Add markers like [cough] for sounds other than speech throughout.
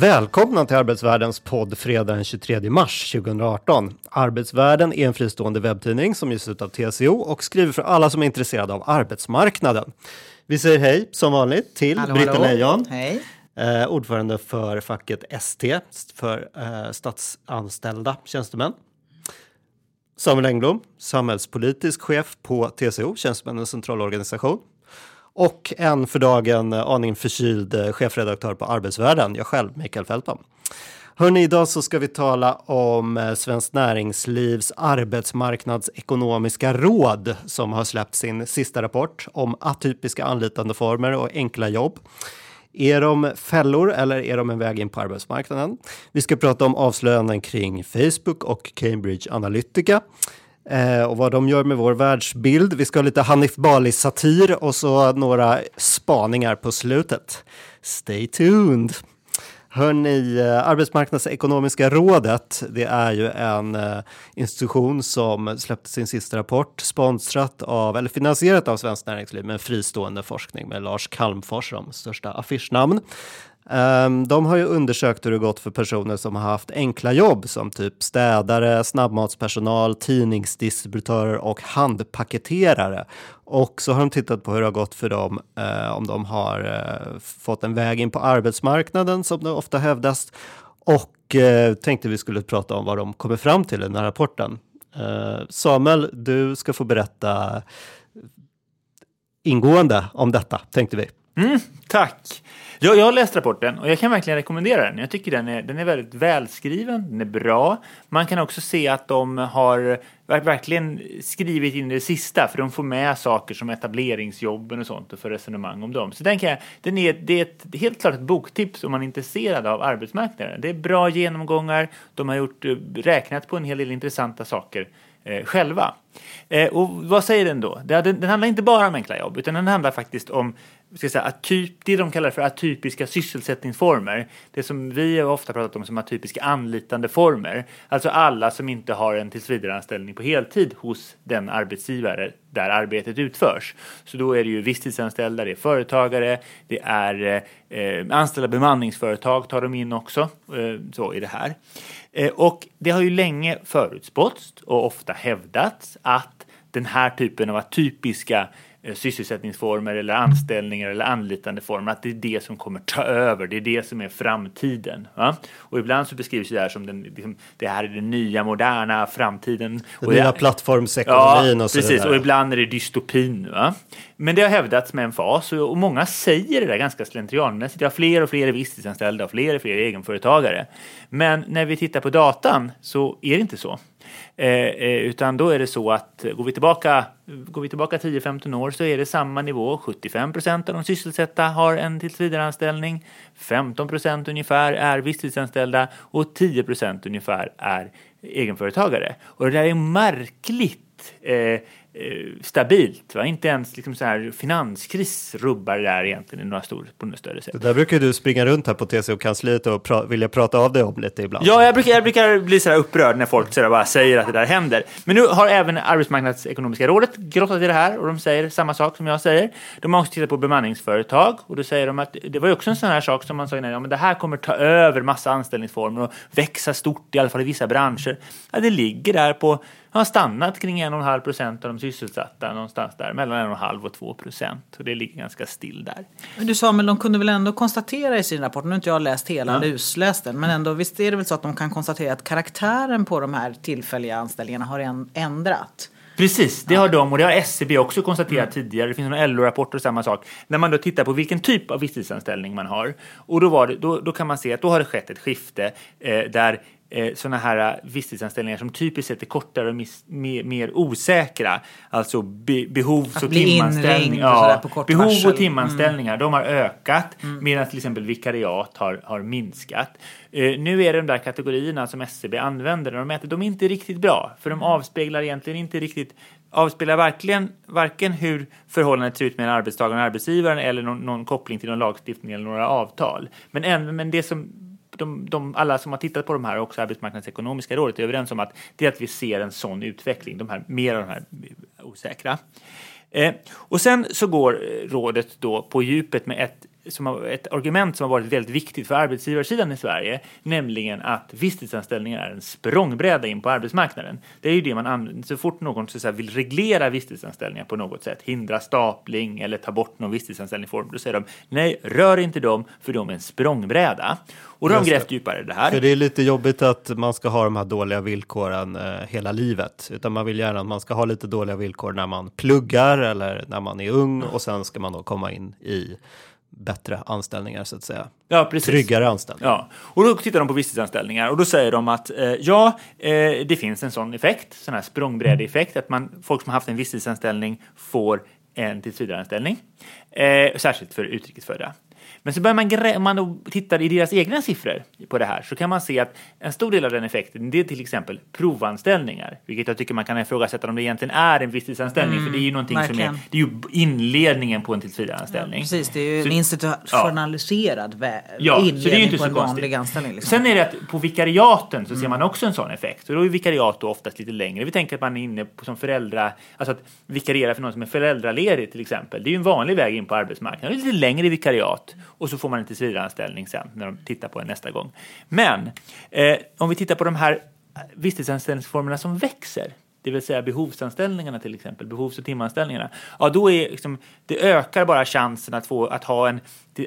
Välkomna till Arbetsvärldens podd fredag den 23 mars 2018. Arbetsvärlden är en fristående webbtidning som ges ut av TCO och skriver för alla som är intresserade av arbetsmarknaden. Vi säger hej som vanligt till Hallå, Britta hallå. Lejon, Hej. eh, ordförande för facket ST för eh, statsanställda tjänstemän. Samuel Engblom, samhällspolitisk chef på TCO, Tjänstemännens centralorganisation. Och en för dagen aningen förkyld eh, chefredaktör på Arbetsvärlden, jag själv, Mikael Fältman. Hörrni, idag så ska vi tala om eh, Svenskt Näringslivs arbetsmarknadsekonomiska råd som har släppt sin sista rapport om atypiska anlitandeformer och enkla jobb. Är de fällor eller är de en väg in på arbetsmarknaden? Vi ska prata om avslöjanden kring Facebook och Cambridge Analytica eh, och vad de gör med vår världsbild. Vi ska ha lite Hanif Bali-satir och så några spaningar på slutet. Stay tuned! Hörni, eh, Arbetsmarknadsekonomiska rådet, det är ju en eh, institution som släppte sin sista rapport sponsrat av, eller finansierat av Svenskt Näringsliv med fristående forskning med Lars Calmfors som största affischnamn. Ehm, de har ju undersökt hur det gått för personer som har haft enkla jobb som typ städare, snabbmatspersonal, tidningsdistributörer och handpaketerare. Och så har de tittat på hur det har gått för dem eh, om de har eh, fått en väg in på arbetsmarknaden som det ofta hävdas. Och eh, tänkte vi skulle prata om vad de kommer fram till i den här rapporten. Eh, Samuel, du ska få berätta eh, ingående om detta, tänkte vi. Mm, tack! Jag, jag har läst rapporten och jag kan verkligen rekommendera den. Jag tycker den är, den är väldigt välskriven, den är bra. Man kan också se att de har verkligen skrivit in det sista för de får med saker som etableringsjobben och sånt och för resonemang om dem. Så den kan jag, den är, det är ett, helt klart ett boktips om man är intresserad av arbetsmarknaden. Det är bra genomgångar, de har gjort, räknat på en hel del intressanta saker eh, själva. Eh, och vad säger den då? Den, den handlar inte bara om enkla jobb, utan den handlar faktiskt om ska säga, atyp, det de kallar för atypiska sysselsättningsformer. Det som vi har ofta pratat om som atypiska anlitande former. Alltså alla som inte har en tillsvidareanställning på heltid hos den arbetsgivare där arbetet utförs. Så då är det ju visstidsanställda, det är företagare, det är eh, anställda bemanningsföretag tar de in också. Eh, så i det här. Eh, och det har ju länge förutspåtts och ofta hävdats att den här typen av atypiska eh, sysselsättningsformer eller anställningar eller anlitande former, att det är det som kommer ta över, det är det som är framtiden. Va? Och ibland så beskrivs det här som den, liksom, det här är den nya moderna framtiden. Den Och nya plattformsekonomin och så precis, vidare. och ibland är det dystopin. Va? Men det har hävdats med en fas och och många säger det där ganska slentrianmässigt. Jag har fler och fler visstidsanställda och fler och fler egenföretagare. Men när vi tittar på datan så är det inte så. Eh, eh, utan då är det så att eh, går vi tillbaka, går vi tillbaka 10-15 år så är det samma nivå. 75 procent av de sysselsatta har en tillsvidareanställning. 15 procent ungefär är visstidsanställda och 10 procent ungefär är egenföretagare. Och det där är märkligt eh, stabilt. Va? Inte ens liksom så här finanskris rubbar det där egentligen i några stor, på något större sätt. Det där brukar du springa runt här på TCO-kansliet och pra- vilja prata av dig om lite ibland. Ja, jag brukar, jag brukar bli så här upprörd när folk så bara säger att det där händer. Men nu har även Arbetsmarknadsekonomiska rådet grottat i det här och de säger samma sak som jag säger. De har också tittat på bemanningsföretag och då säger de att det var ju också en sån här sak som man sa innan, ja men det här kommer ta över massa anställningsformer och växa stort i alla fall i vissa branscher. Ja, det ligger där på har stannat kring 1,5 procent av de sysselsatta någonstans där, mellan 1,5 och 2 procent. Och det ligger ganska still där. Men du Samuel, de kunde väl ändå konstatera i sin rapport, nu har inte jag läst hela eller lusläst den, men ändå visst är det väl så att de kan konstatera att karaktären på de här tillfälliga anställningarna har en- ändrat? Precis, det har de och det har SCB också konstaterat tidigare. Det finns några LO-rapporter och samma sak. När man då tittar på vilken typ av visstidsanställning man har. Och då, det, då, då kan man se att då har det skett ett skifte eh, där eh, sådana här eh, visstidsanställningar som typiskt sett är kortare och mis, mer, mer osäkra. Alltså be, behovs Att och timanställningar. och kort behov varsel. Mm. och timanställningar, de har ökat medan till exempel vikariat har, har minskat. Eh, nu är det de där kategorierna som SCB använder när de mäter, de är inte riktigt bra. För Mm. de avspeglar egentligen inte riktigt avspeglar verkligen varken hur förhållandet ser ut mellan arbetstagaren och arbetsgivaren eller någon, någon koppling till någon lagstiftning eller några avtal. Men, även, men det som de, de, alla som har tittat på de här, också Arbetsmarknadsekonomiska rådet, är överens om att det är att vi ser en sån utveckling, de här, mer av de här osäkra. Eh, och sen så går rådet då på djupet med ett, som har, ett argument som har varit väldigt viktigt för arbetsgivarsidan i Sverige, nämligen att visstidsanställningar är en språngbräda in på arbetsmarknaden. Det är ju det man använder så fort någon så vill reglera visstidsanställningar på något sätt, hindra stapling eller ta bort någon visstidsanställningsform, då säger de nej, rör inte dem för de är en språngbräda. Och då har de grävt djupare i det här. För det är lite jobbigt att man ska ha de här dåliga villkoren eh, hela livet. Utan man vill gärna att man ska ha lite dåliga villkor när man pluggar eller när man är ung och sen ska man då komma in i bättre anställningar så att säga. Ja, precis. Tryggare anställningar. Ja, och då tittar de på visstidsanställningar och då säger de att eh, ja, eh, det finns en sån effekt, sån här språngbrädeeffekt, att man, folk som har haft en visstidsanställning får en tillsvidareanställning, eh, särskilt för utrikesfödda. Men så börjar man, grä- om man då tittar i deras egna siffror på det här så kan man se att en stor del av den effekten det är till exempel provanställningar, vilket jag tycker man kan ifrågasätta om det egentligen är en visstidsanställning, för det är ju någonting som är, verkligen. det är ju inledningen på en tillsvidareanställning. Precis, det är ju Så- en institutionaliserad vä- Ja, så det är ju inledning inte på så en konstigt. vanlig anställning. Liksom. Sen är det att på vikariaten så ser man också en sån effekt. Och då är vikariat då oftast lite längre. Vi tänker att man är inne på som föräldra, alltså att vikariera för någon som är föräldraledig till exempel. Det är ju en vanlig väg in på arbetsmarknaden. Det är lite längre vikariat och så får man en tillsvidareanställning sen när de tittar på en nästa gång. Men eh, om vi tittar på de här visstidsanställningsformerna som växer, det vill säga behovsanställningarna till exempel, behovs och timanställningarna, ja då är liksom, det ökar bara chansen att få, att ha en,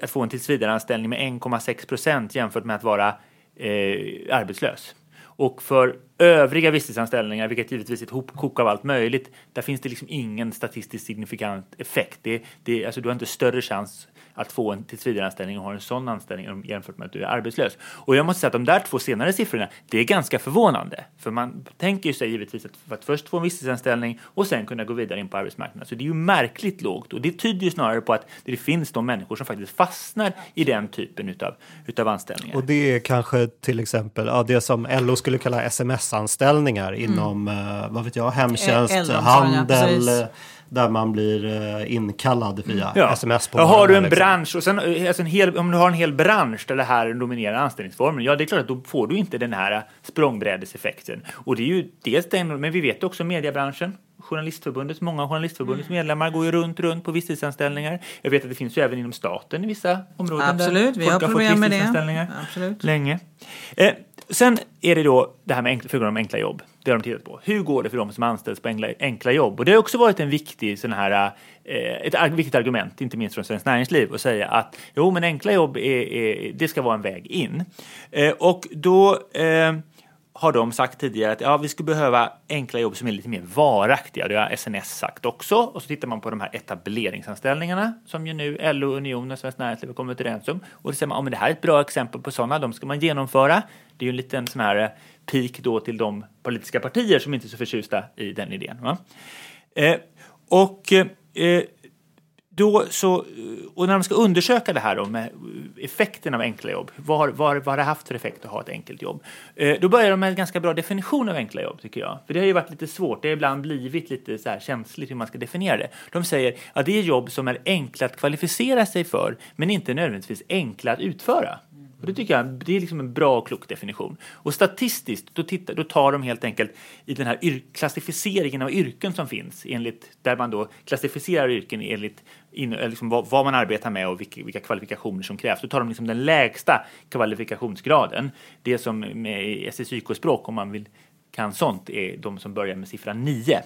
att få en tillsvidareanställning med 1,6 procent jämfört med att vara eh, arbetslös. Och för övriga visstidsanställningar, vilket givetvis är ett hopkok av allt möjligt, där finns det liksom ingen statistiskt signifikant effekt. Det, det, alltså du har inte större chans att få en tillsvidareanställning och ha en sån anställning jämfört med att du är arbetslös. Och jag måste säga att de där två senare siffrorna, det är ganska förvånande. För man tänker ju sig givetvis att, för att först få en visstidsanställning och sen kunna gå vidare in på arbetsmarknaden. Så det är ju märkligt lågt och det tyder ju snarare på att det finns de människor som faktiskt fastnar i den typen utav, utav anställningar. Och det är kanske till exempel ja, det som LO skulle kalla sms-anställningar inom, eh, vad vet jag, hemtjänst, ja, handel, eh, där man blir eh, inkallad via Ja. sms på ja, har du en liksom. bransch och sen, eh, alltså en hel, om du har en hel bransch där det här dominerar anställningsformen, ja det är klart att då får du inte den här språngbrädeseffekten. Och det är ju dels den, men vi vet också mediebranschen. Journalistförbundet, många av Journalistförbundets Mm. medlemmar går ju runt, runt på visstidsanställningar. Jag vet att det finns ju även inom staten i vissa områden Absolut, vi har fått problem med det. Absolut. länge. Eh, sen är det då det här med enkla, frågan om enkla jobb. Det har de tittat på. Hur går det för de som anställs på enkla, enkla jobb? Och det har också varit en viktig sån här, eh, ett viktigt argument, inte minst från Svenskt Näringsliv, att säga att jo, men enkla jobb är, är, det ska vara en väg in. Eh, och då eh, har de sagt tidigare att ja, vi skulle behöva enkla jobb som är lite mer varaktiga. Det har SNS sagt också. Och så tittar man på de här etableringsanställningarna som ju nu LO, Unionen och Svenskt Näringsliv har kommit överens om. Och då säger man att det här är ett bra exempel på sådana, de ska man genomföra. Det är ju en liten sån här eh, pik då till de politiska partier som inte är så förtjusta i den idén. Va? Eh, och eh, då så, eh, och när de ska undersöka det här då med effekten av enkla jobb, vad, har- vad, har- vad har det haft för effekt att ha ett enkelt jobb? Eh, då börjar de med en ganska bra definition av enkla jobb tycker jag. För det har ju varit lite svårt, det har ibland blivit lite så här känsligt hur man ska definiera det. De säger att det är jobb som är enkla att kvalificera sig för, men inte nödvändigtvis enkla att utföra. Och det tycker jag det är liksom en bra och klok definition. Och statistiskt, då, tittar, då tar de helt enkelt i den här yr- klassificeringen av yrken som finns, enligt, där man då klassificerar yrken enligt in, liksom vad, vad man arbetar med och vilka, vilka kvalifikationer som krävs. Då tar de liksom den lägsta kvalifikationsgraden. Det som med i SSYK-språk, om man vill kan sånt är de som börjar med siffran 9.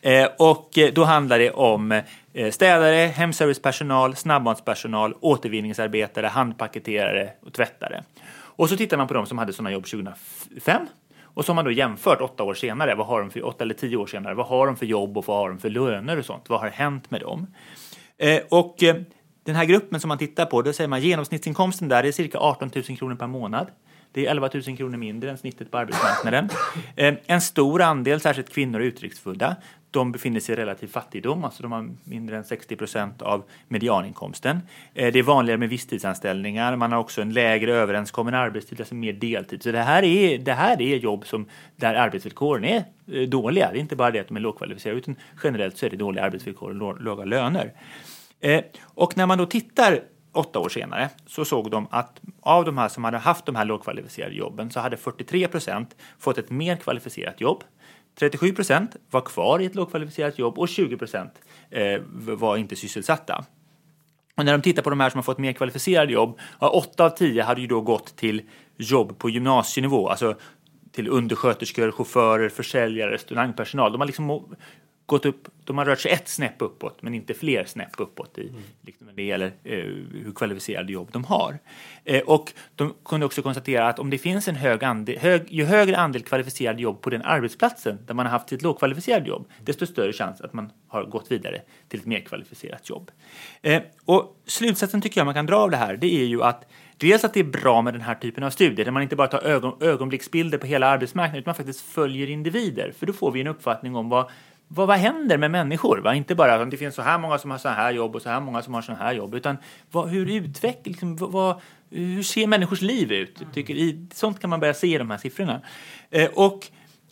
Eh, och eh, då handlar det om eh, städare, hemservicepersonal, snabbmatspersonal, återvinningsarbetare, handpaketerare och tvättare. Och så tittar man på de som hade sådana jobb 2005 och så har man då jämfört åtta år senare, vad har de för, åtta eller tio år senare, vad har de för jobb och vad har de för löner och sånt, vad har hänt med dem? Eh, och eh, den här gruppen som man tittar på, då säger man genomsnittsinkomsten där är cirka 18 000 kronor per månad. Det är 11 000 kronor mindre än snittet på arbetsmarknaden. Ehm, en stor andel, särskilt kvinnor och utrikesfödda, de befinner sig i relativ fattigdom, alltså de har mindre än 60 procent av medianinkomsten. Ehm, det är vanligare med visstidsanställningar, man har också en lägre överenskommen arbetstid, alltså mer deltid. Så det här är, det här är jobb som, där arbetsvillkoren är eh, dåliga. Det är inte bara det att de är lågkvalificerade, utan generellt så är det dåliga arbetsvillkor och låga löner. Ehm, och när man då tittar åtta år senare så såg de att av de här som hade haft de här lågkvalificerade jobben så hade 43 procent fått ett mer kvalificerat jobb. 37 procent var kvar i ett lågkvalificerat jobb och 20 procent eh, var inte sysselsatta. Och när de tittar på de här som har fått mer kvalificerade jobb, ja, 8 av 10 hade ju då gått till jobb på gymnasienivå, alltså till undersköterskor, chaufförer, försäljare, restaurangpersonal. De har liksom gått upp, de har rört sig ett snäpp uppåt men inte fler snäpp uppåt i, mm. liksom när det gäller eh, hur kvalificerade jobb de har. Eh, och de kunde också konstatera att om det finns en hög andel, hög, ju högre andel kvalificerade jobb på den arbetsplatsen där man har haft ett lågkvalificerat jobb, desto större chans att man har gått vidare till ett mer kvalificerat jobb. Eh, och slutsatsen tycker jag man kan dra av det här, det är ju att Dels att det är bra med den här typen av studier där man inte bara tar ögon, ögonblicksbilder på hela arbetsmarknaden utan man faktiskt följer individer. För då får vi en uppfattning om vad vad, vad händer med människor? Va? Inte bara att det finns så här många som har så här jobb och så här många som har så här jobb, utan vad, hur utvecklas, liksom, vad, hur ser människors liv ut? Tycker, i, sånt kan man börja se i de här siffrorna. Eh, och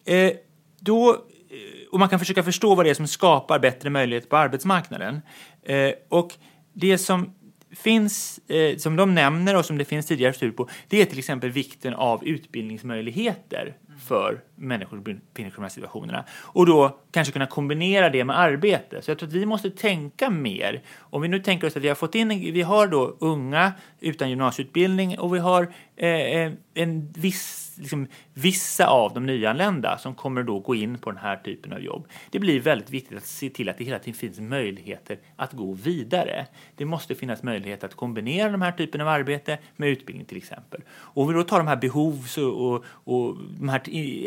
eh, då, eh, och man kan försöka förstå vad det är som skapar bättre möjligheter på arbetsmarknaden. Eh, och det som finns, eh, som de nämner och som det finns tidigare studier på, det är till exempel vikten av utbildningsmöjligheter för människor som befinner sig i de här situationerna. Och då kanske kunna kombinera det med arbete. Så jag tror att vi måste tänka mer. Om vi nu tänker oss att vi har fått in, vi har då unga utan gymnasieutbildning och vi har eh, eh, en viss liksom, vissa av de nyanlända som kommer då gå in på den här typen av jobb. Det blir väldigt viktigt att se till att det hela tiden finns möjligheter att gå vidare. Det måste finnas möjlighet att kombinera de här typen av arbete med utbildning till exempel. Och om vi då tar de här behovs och, och, och de här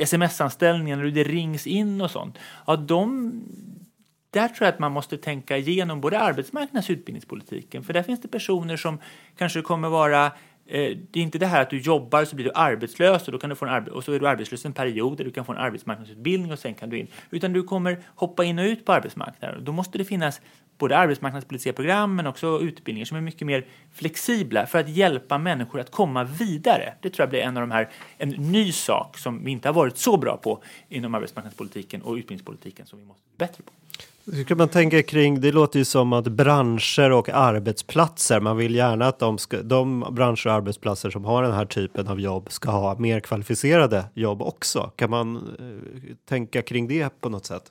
sms-anställningarna, det rings in och sånt. Ja, de där tror jag att man måste tänka igenom både arbetsmarknads och utbildningspolitiken. För där finns det personer som kanske kommer vara eh, det är inte det här att du jobbar så blir du arbetslös och, då kan du få en och så är du arbetslös en period där du kan få en arbetsmarknadsutbildning och sen kan du in. Utan du kommer hoppa in och ut på arbetsmarknaden. Då måste det finnas både arbetsmarknadspolitiska program men också utbildningar som är mycket mer flexibla för att hjälpa människor att komma vidare. Det tror jag blir en av de här, en ny sak som vi inte har varit så bra på inom arbetsmarknadspolitiken och utbildningspolitiken som vi måste bli bättre på. Hur kan man tänka kring, det låter ju som att branscher och arbetsplatser, man vill gärna att de, ska, de branscher och arbetsplatser som har den här typen av jobb ska ha mer kvalificerade jobb också. Kan man eh, tänka kring det på något sätt?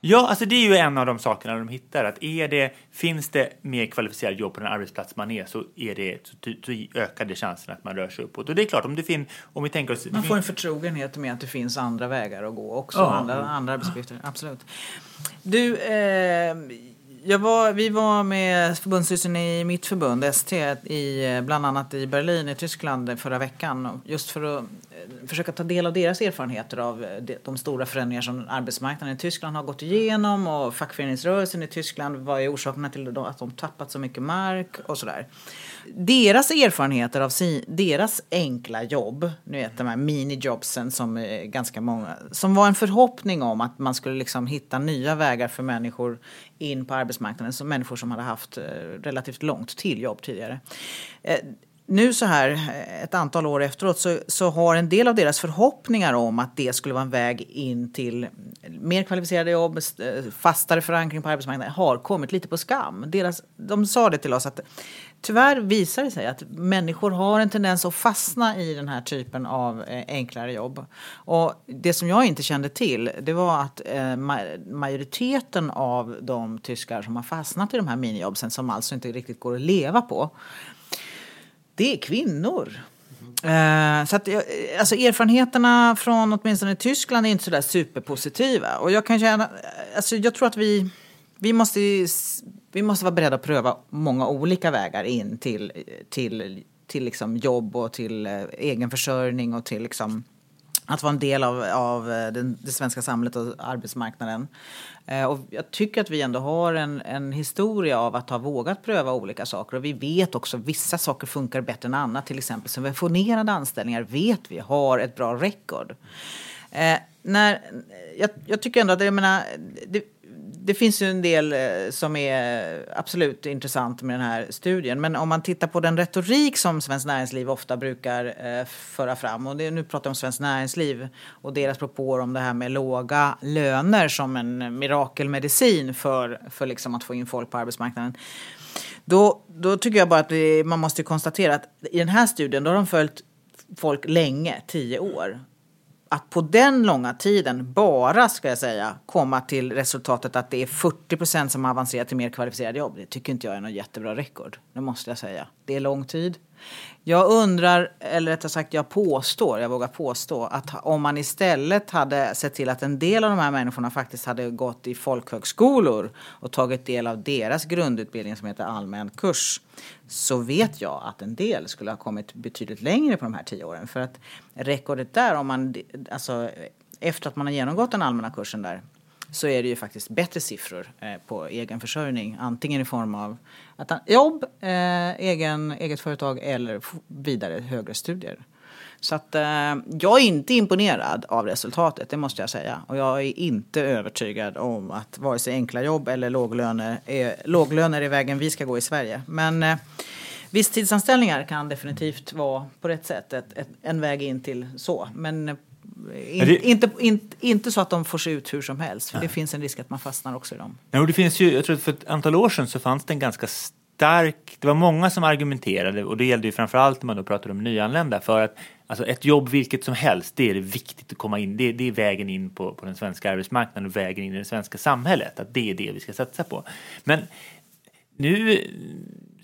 Ja, alltså det är ju en av de sakerna de hittar. Att är det, finns det mer kvalificerade jobb på den arbetsplats man är så, är det, så, så ökar det chansen att man rör sig uppåt. Och det är klart, om, det fin, om vi tänker oss... Man får en förtrogenhet med att det finns andra vägar att gå också, ja. andra, andra arbetsuppgifter. Absolut. Du, eh, jag var, vi var med förbundsstyrelsen i mitt förbund, ST, i, bland annat i Berlin i Tyskland förra veckan. Just för att försöka ta del av deras erfarenheter av eh, de stora förändringar som arbetsmarknaden i Tyskland har gått igenom och fackföreningsrörelsen i Tyskland. Vad är orsakerna till att de tappat så mycket mark och sådär deras erfarenheter av sin, deras enkla jobb, nu vet de här minijobsen som är ganska många, som var en förhoppning om att man skulle liksom hitta nya vägar för människor in på arbetsmarknaden, som människor som hade haft eh, relativt långt till jobb tidigare. Nu så här eh, ett antal år efteråt så, så har en del av deras förhoppningar om att det skulle vara en väg in till mer kvalificerade jobb, eh, fastare förankring på arbetsmarknaden har kommit lite på skam. Deras, de sa det till oss att tyvärr visar det sig att människor har en tendens att fastna i den här typen av eh, enklare jobb. Och det som jag inte kände till det var att majoriteten av de tyskar som har fastnat i de här minijobbsen som alltså inte riktigt går att leva på det är kvinnor. Mm. så att, alltså erfarenheterna från åtminstone Tyskland är inte så där superpositiva. Och jag kan känna, alltså jag tror att vi, vi måste vi måste vara beredda att pröva många olika vägar in till, till, till liksom jobb och till eh, egen försörjning och till liksom att vara en del av, av eh, den, det svenska samhället och arbetsmarknaden. Eh, och jag tycker att vi ändå har en, en historia av att ha vågat pröva olika saker. Och vi vet också att vissa saker funkar bättre än annat. Till exempel subventionerade anställningar vet vi har ett bra rekord. Eh, när, jag, jag tycker ändå att jag menar, det, det finns ju en del eh, som är absolut intressant med den här studien. Men om man tittar på den retorik som Svenskt Näringsliv ofta brukar eh, föra fram. Och det, nu pratar jag om Svenskt Näringsliv och deras propåer om det här med låga löner som en mirakelmedicin för, för liksom att få in folk på arbetsmarknaden. Då, då tycker jag bara att det, man måste konstatera att i den här studien då har de följt folk länge, tio år att på den långa tiden bara, ska jag säga, komma till resultatet att det är 40 procent som avancerar till mer kvalificerade jobb. Det tycker inte jag är något jättebra rekord. Det måste jag säga. Det är lång tid. Jag undrar, eller rättare sagt jag påstår, jag vågar påstå, att om man istället hade sett till att en del av de här människorna faktiskt hade gått i folkhögskolor och tagit del av deras grundutbildning som heter allmän kurs, så vet jag att en del skulle ha kommit betydligt längre på de här tio åren. För att rekordet där, om man, alltså, efter att man har genomgått den allmänna kursen där, så är det ju faktiskt bättre siffror eh, på egen försörjning. Antingen i form av att han, jobb, eh, egen, eget företag eller vidare högre studier. Så att eh, jag är inte imponerad av resultatet, det måste jag säga. Och jag är inte övertygad om att vare sig enkla jobb eller låglöner är, låglöner är vägen vi ska gå i Sverige. Men eh, visstidsanställningar kan definitivt vara på rätt sätt ett, ett, en väg in till så. Men eh, in, det... inte, in, inte så att de får se ut hur som helst, för det finns en risk att man fastnar också i dem. Ja, och det finns ju, jag tror att för ett antal år sedan så fanns det en ganska stark, det var många som argumenterade och det gällde ju framförallt när man då pratade om nyanlända för att alltså ett jobb vilket som helst, det är det viktigt att komma in, det, det är vägen in på, på den svenska arbetsmarknaden och vägen in i det svenska samhället, att det är det vi ska satsa på. Men nu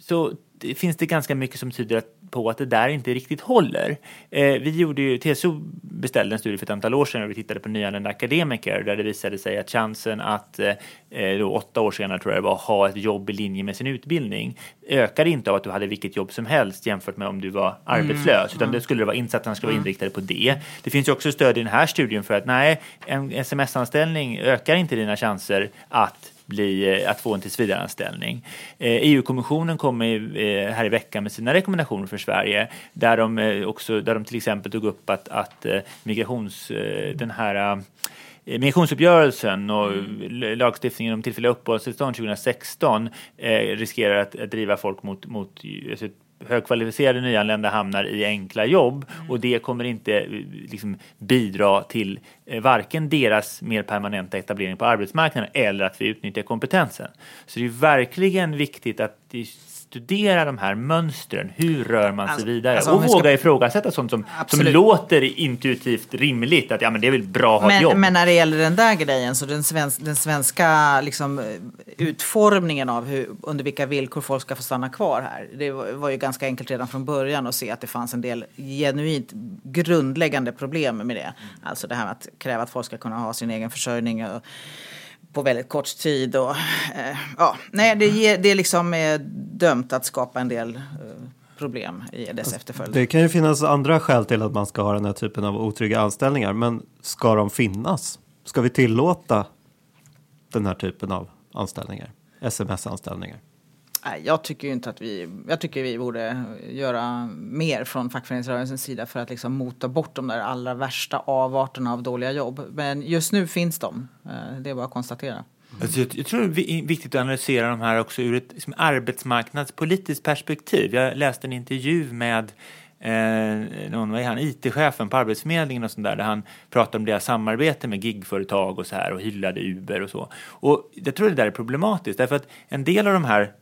så finns det ganska mycket som tyder på att det där inte riktigt håller. Eh, vi gjorde ju, TCO beställde en studie för ett antal år sedan och vi tittade på nyanlända akademiker där det visade sig att chansen att eh, då åtta år senare tror jag det var ha ett jobb i linje med sin utbildning ökade inte av att du hade vilket jobb som helst jämfört med om du var arbetslös mm. utan det skulle det vara insatserna skulle vara mm. inriktade på det. Det finns ju också stöd i den här studien för att nej, en sms-anställning ökar inte dina chanser att bli, eh, att få en tillsvidareanställning. EU-kommissionen eh, e kommer eh, här i veckan med sina rekommendationer för Sverige där de, också, där de till exempel tog upp att, att migrations, den här Migrationsuppgörelsen och lagstiftningen om tillfälliga uppehållstillstånd 2016 eh, riskerar att, att driva folk mot, mot alltså, högkvalificerade nyanlända hamnar i enkla jobb mm. och det kommer inte liksom, bidra till eh, varken deras mer permanenta etablering på arbetsmarknaden eller att vi utnyttjar kompetensen. Så det är verkligen viktigt att studera de här mönstren. Hur rör man sig alltså, vidare? Alltså, och våga ska... ifrågasätta sånt som, som låter intuitivt rimligt. Att ja, men det är väl bra att ha men, ett jobb. Men när det gäller den där grejen, så den, svensk, den svenska liksom, utformningen av hur, under vilka villkor folk ska få stanna kvar här. Det var, var ju ganska enkelt redan från början att se att det fanns en del genuint grundläggande problem med det. Alltså det här med att kräva att folk ska kunna ha sin egen försörjning. Och, på väldigt kort tid. Och, eh, ja, nej, det, ger, det är liksom eh, dömt att skapa en del eh, problem i dess alltså, efterföljd. Det kan ju finnas andra skäl till att man ska ha den här typen av otrygga anställningar. Men ska de finnas? Ska vi tillåta den här typen av anställningar? Sms-anställningar? Jag tycker inte att vi, jag tycker vi borde göra mer från fackföreningsrörelsens sida för att liksom mota bort de där allra värsta avarterna av dåliga jobb. Men just nu finns de, eh, det är bara att konstatera. Alltså jag, jag, tror det är viktigt att analysera de här också ur ett liksom, arbetsmarknadspolitiskt perspektiv. Jag läste en intervju med eh, någon, vad är han, IT-chefen på Arbetsförmedlingen och sånt där, där han pratade om deras samarbete med gigföretag och så här och hyllade Uber och så. Och jag tror det där är problematiskt därför att en del av de här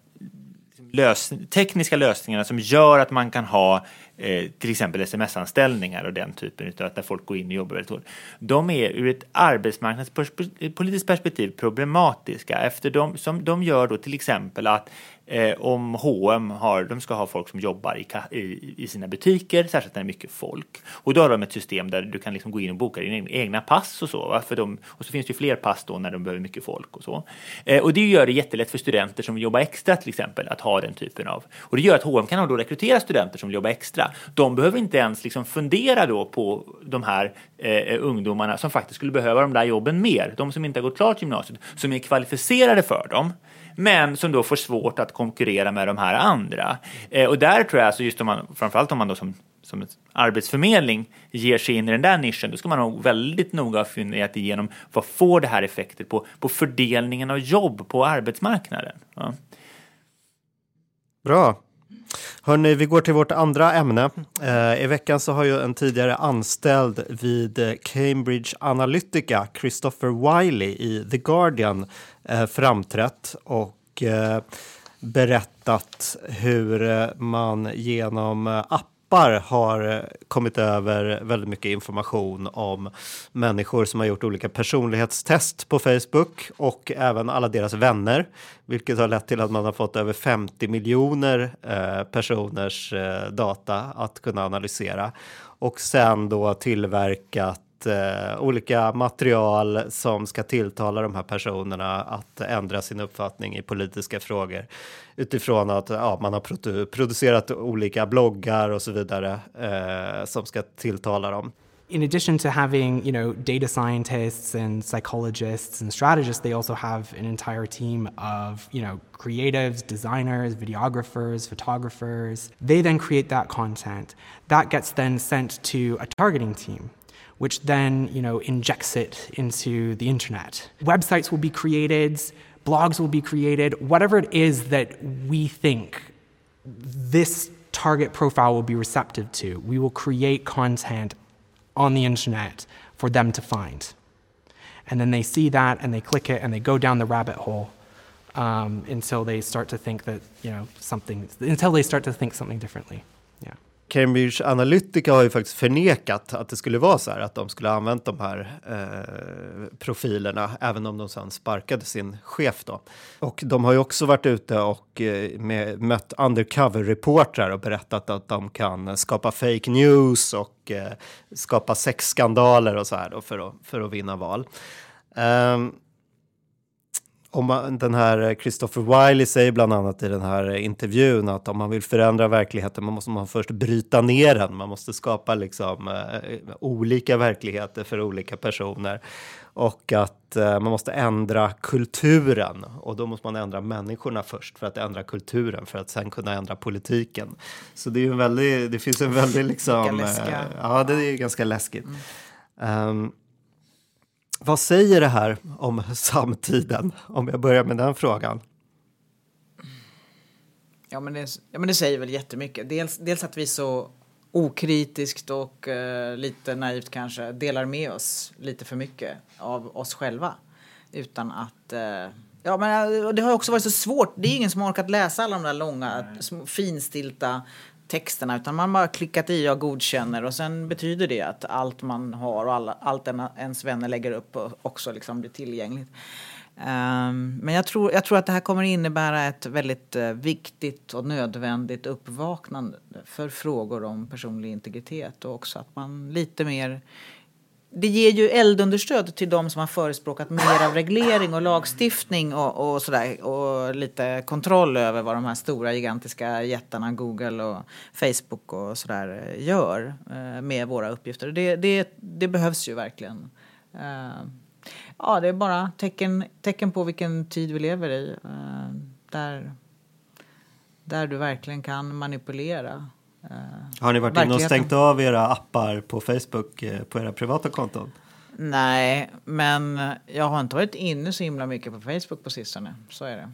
lös tekniska lösningarna som gör att man kan ha eh, till exempel sms-anställningar och den typen av att där folk går in och jobbar väldigt hårt. De är ur ett arbetsmarknadspolitiskt perspektiv problematiska efter de, som de gör då till exempel att eh, om H&M har, de ska ha folk som jobbar i, i, i, sina butiker, särskilt när det är mycket folk. Och då har de ett system där du kan liksom gå in och boka dina egna pass och så. Va? För de, och så finns det ju fler pass då när de behöver mycket folk och så. Eh, och det gör det jättelätt för studenter som jobbar extra till exempel att ha den typen av. Och det gör att H&M kan då rekrytera studenter som vill jobba extra. De behöver inte ens liksom fundera då på de här eh, ungdomarna som faktiskt skulle behöva de där jobben mer. De som inte har gått klart gymnasiet, som är kvalificerade för dem men som då får svårt att konkurrera med de här andra. Eh, och där tror jag, alltså just om man, framförallt om man då som som arbetsförmedling ger sig in i den där nischen, då ska man nog väldigt noga ha funderat igenom vad får det här effekter på, på fördelningen av jobb på arbetsmarknaden. Ja. Bra. Hörni, vi går till vårt andra ämne. Eh, I veckan så har ju en tidigare anställd vid eh, Cambridge Analytica, Christopher Wiley i The Guardian, eh, framträtt och eh, berättat hur eh, man genom eh, app appar har eh, kommit över väldigt mycket information om människor som har gjort olika personlighetstest på Facebook och även alla deras vänner, vilket har lett till att man har fått över 50 miljoner eh, personers eh, data att kunna analysera och sen då tillverkat eh, olika material som ska tilltala de här personerna att ändra sin uppfattning i politiska frågor. Utifrån att ja, man har produ producerat olika bloggar och så vidare eh, som ska tilltala dem. in addition to having you know data scientists and psychologists and strategists they also have an entire team of you know creatives designers videographers photographers. They then create that content. That gets then sent to a targeting team. Which then you know injects it into the internet. Websites will be created, blogs will be created, whatever it is that we think this target profile will be receptive to. We will create content on the internet for them to find. And then they see that and they click it and they go down the rabbit hole um, until they start to think that, you know, something, until they start to think something differently. Cambridge Analytica har ju faktiskt förnekat att det skulle vara så här, att de skulle ha använt de här eh, profilerna, även om de sedan sparkade sin chef då. Och de har ju också varit ute och eh, med, mött undercover-reportrar och berättat att de kan skapa fake news och eh, skapa sexskandaler och så här då för att, för att vinna val. Um, om man, den här Christopher Wiley säger bland annat i den här intervjun att om man vill förändra verkligheten man måste man först bryta ner den. Man måste skapa liksom, eh, olika verkligheter för olika personer och att eh, man måste ändra kulturen och då måste man ändra människorna först för att ändra kulturen för att sen kunna ändra politiken. Så det är en väldigt, det finns en väldigt liksom, eh, ja det är ganska läskigt. Mm. Um, vad säger det här om samtiden? Om jag börjar med den frågan. Ja men det, ja, men det säger väl jättemycket. Dels, dels att vi så okritiskt och uh, lite naivt kanske delar med oss lite för mycket av oss själva. Utan att... Uh, ja men det har också varit så svårt. Det är ingen som har orkat läsa alla de där långa, små, finstilta texterna utan man bara klickat i och godkänner och sen betyder det att allt man har och alla, allt ens vänner lägger upp också liksom blir tillgängligt. Um, men jag tror, jag tror att det här kommer innebära ett väldigt uh, viktigt och nödvändigt uppvaknande för frågor om personlig integritet och också att man lite mer det ger ju eldunderstöd till de som har förespråkat mer av reglering och lagstiftning och, och sådär och lite kontroll över vad de här stora gigantiska jättarna Google och Facebook och sådär eh, gör eh, med våra uppgifter. Det, det, det behövs ju verkligen. Eh, ja, det är bara tecken, tecken på vilken tid vi lever i. Där, där du verkligen kan manipulera har ni varit inne och stängt av era appar på Facebook eh, på era privata konton? Nej, men jag har inte varit inne så himla mycket på Facebook på sistone. Så är det.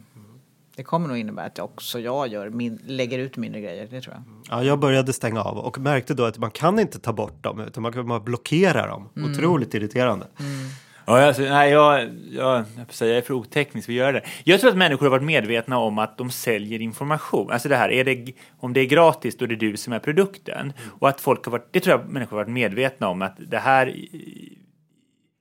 Det kommer nog innebära att också jag gör min, lägger ut mindre grejer, det tror jag. Ja, jag började stänga av och märkte då att man kan inte ta bort dem utan man kan bara blockera dem. Mm. Otroligt irriterande. Mm. Ja, alltså, nej, jag, jag, jag, är för oteknisk för att göra det. Jag tror att människor har varit medvetna om att de säljer information. Alltså det här, är det, om det är gratis då är det du som är produkten. Mm. Och att folk har varit, det tror jag människor har varit medvetna om att det här,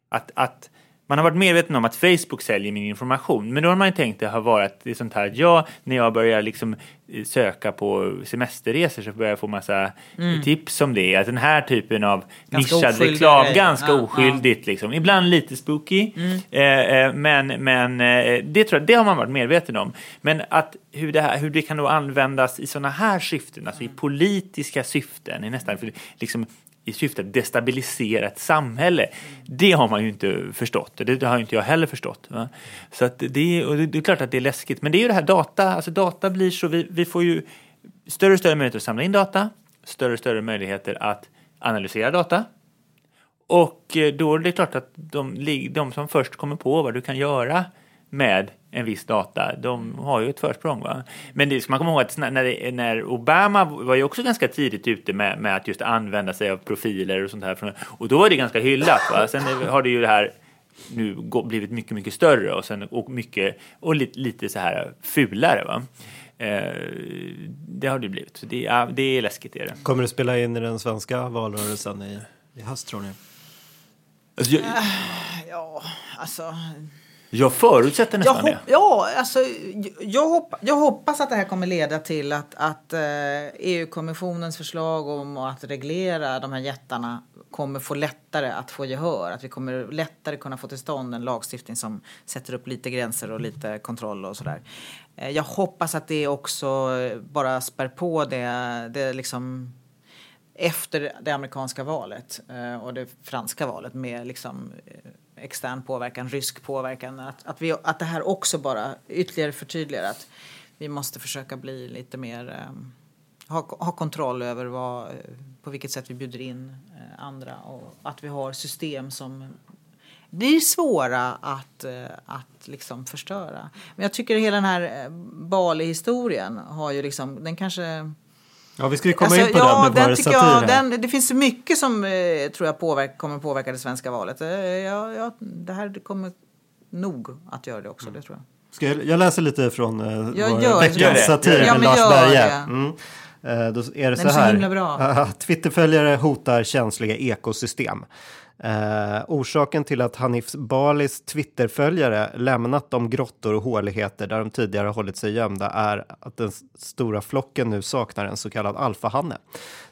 att, att man har varit medveten om att Facebook säljer min information. Men då har man tänkt det har varit det är sånt här att jag, när jag börjar liksom eh, söka på semesterresor så börjar jag få massa Mm. tips om det. Att den här typen av Ganska nischad reklam, grejer. ganska Ja, oskyldigt liksom. Ibland lite spooky. Mm. Eh, eh, men men eh, det tror jag, det har man varit medveten om. Men att hur det, här, hur det kan då användas i sådana här syften, alltså i politiska syften, i nästan för, liksom, i syfte att destabilisera ett samhälle. Det har man ju inte förstått det har ju inte jag heller förstått. Va? Så att det, och det, är klart att det är läskigt. Men det är ju det här data, alltså data blir så, vi, vi får ju större och större möjligheter att samla in data, större och större möjligheter att analysera data. Och eh, då är det klart att de, de som först kommer på vad du kan göra med en viss data, de har ju ett försprång. Va? Men det ska man komma ihåg att när, när det- när Obama var ju också ganska tidigt ute med, med att just använda sig av profiler och sånt här. Och då var det ganska hyllat. Va? Sen har det ju det här nu blivit mycket, mycket större och, sen, och, mycket, och lite, lite så här fulare. Va? Eh, det har det blivit. Så det, ja, det är läskigt. Är det. Kommer det spela in i den svenska valrörelsen i, i höst tror ni? Alltså, jag, Ja, alltså... jag förutsätter Jag, nästan hopp, det. ja, alltså, jag, jag, hopp, jag hoppas att det här kommer leda till att, att eh, EU-kommissionens förslag om att reglera de här jättarna kommer få lättare att få gehör. Att vi kommer lättare kunna få till stånd en lagstiftning som sätter upp lite gränser och lite kontroll och sådär. Eh, jag hoppas att det också bara spär på det, det liksom efter det amerikanska valet eh, och det franska valet med liksom eh, extern påverkan, rysk påverkan. Att, att, vi, att det här också bara ytterligare förtydligar att vi måste försöka bli lite mer ehm, ha, ha kontroll över vad, eh, på vilket sätt vi bjuder in eh, andra och att vi har system som blir svåra att, eh, att liksom förstöra. Men jag tycker hela den här Bali-historien har ju liksom, den kanske Ja, vi ska ju komma Alltså, in på ja, den med satir jag, den, Det finns så mycket som eh, tror jag påverk, kommer påverka det svenska valet. Eh, ja, ja, det här kommer nog att göra det också, det tror jag. Ska jag, jag läser lite från Jag vår gör det. veckans satir med men Lars Berge. det. Mm. Eh, då är det så Den är så här. himla bra. [laughs] Twitterföljare hotar känsliga ekosystem. Eh, orsaken till att Hanif Balis Twitterföljare lämnat de grottor och håligheter där de tidigare hållit sig gömda är att den stora flocken nu saknar en så kallad alfahanne.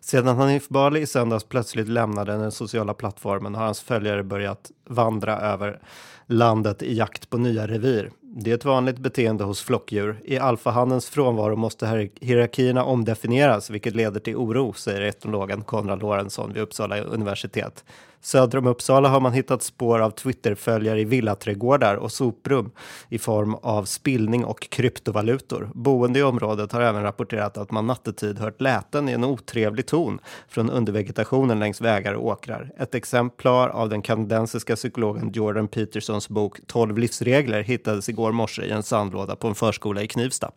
Sedan Hanif Bali i söndags plötsligt lämnade den sociala plattformen har hans följare börjat vandra över landet i jakt på nya revir. Det är ett vanligt beteende hos flockdjur. I alfahannens frånvaro måste hierarkierna omdefinieras, vilket leder till oro, säger etnologen Konrad Lorentzon vid Uppsala universitet. Söder om Uppsala har man hittat spår av Twitterföljare i villaträdgårdar och soprum i form av spillning och kryptovalutor. Boende i området har även rapporterat att man nattetid hört läten i en otrevlig ton från undervegetationen längs vägar och åkrar. Ett exemplar av den kanadensiska psykologen Jordan Petersons bok 12 livsregler hittades igår morse i en sandlåda på en förskola i Knivsta.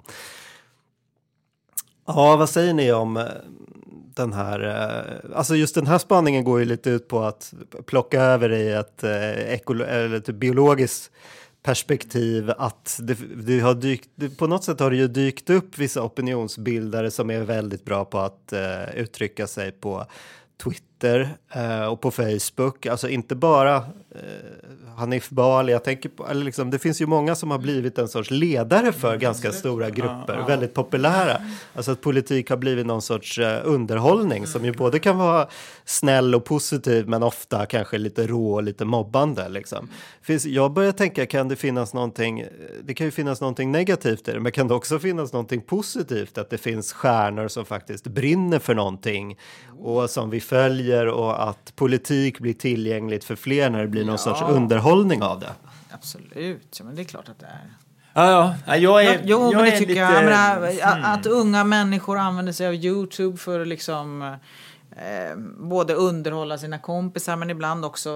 Ja, vad säger ni om eh, den här, eh, alltså just den här spaningen går ju lite ut på att plocka över i ett eh, ekolo- eller ett biologiskt perspektiv att det, det har dykt, det, på något sätt har det ju dykt upp vissa opinionsbildare som är väldigt bra på att eh, uttrycka sig på Twitter eh, och på Facebook, alltså inte bara eh, Hanif Bali, jag tänker på, eller liksom, det finns ju många som har blivit en sorts ledare för ganska stora grupper, väldigt populära. Alltså att politik har blivit någon sorts eh, underhållning som ju både kan vara snäll och positiv men ofta kanske lite rå och lite mobbande. Liksom. Finns, jag börjar tänka, kan det finnas någonting, det kan ju finnas någonting negativt i det, men kan det också finnas någonting positivt? Att det finns stjärnor som faktiskt brinner för någonting och som vi följer och att politik blir tillgängligt för fler när det blir någon sorts underhållning av det. Absolut, ja, men det är klart att det är. Ja, ja. ja jag är, Ja, jo, men jag det är tycker lite... jag. jag menar, att, att unga människor använder sig av Youtube för att liksom eh, både underhålla sina kompisar men ibland också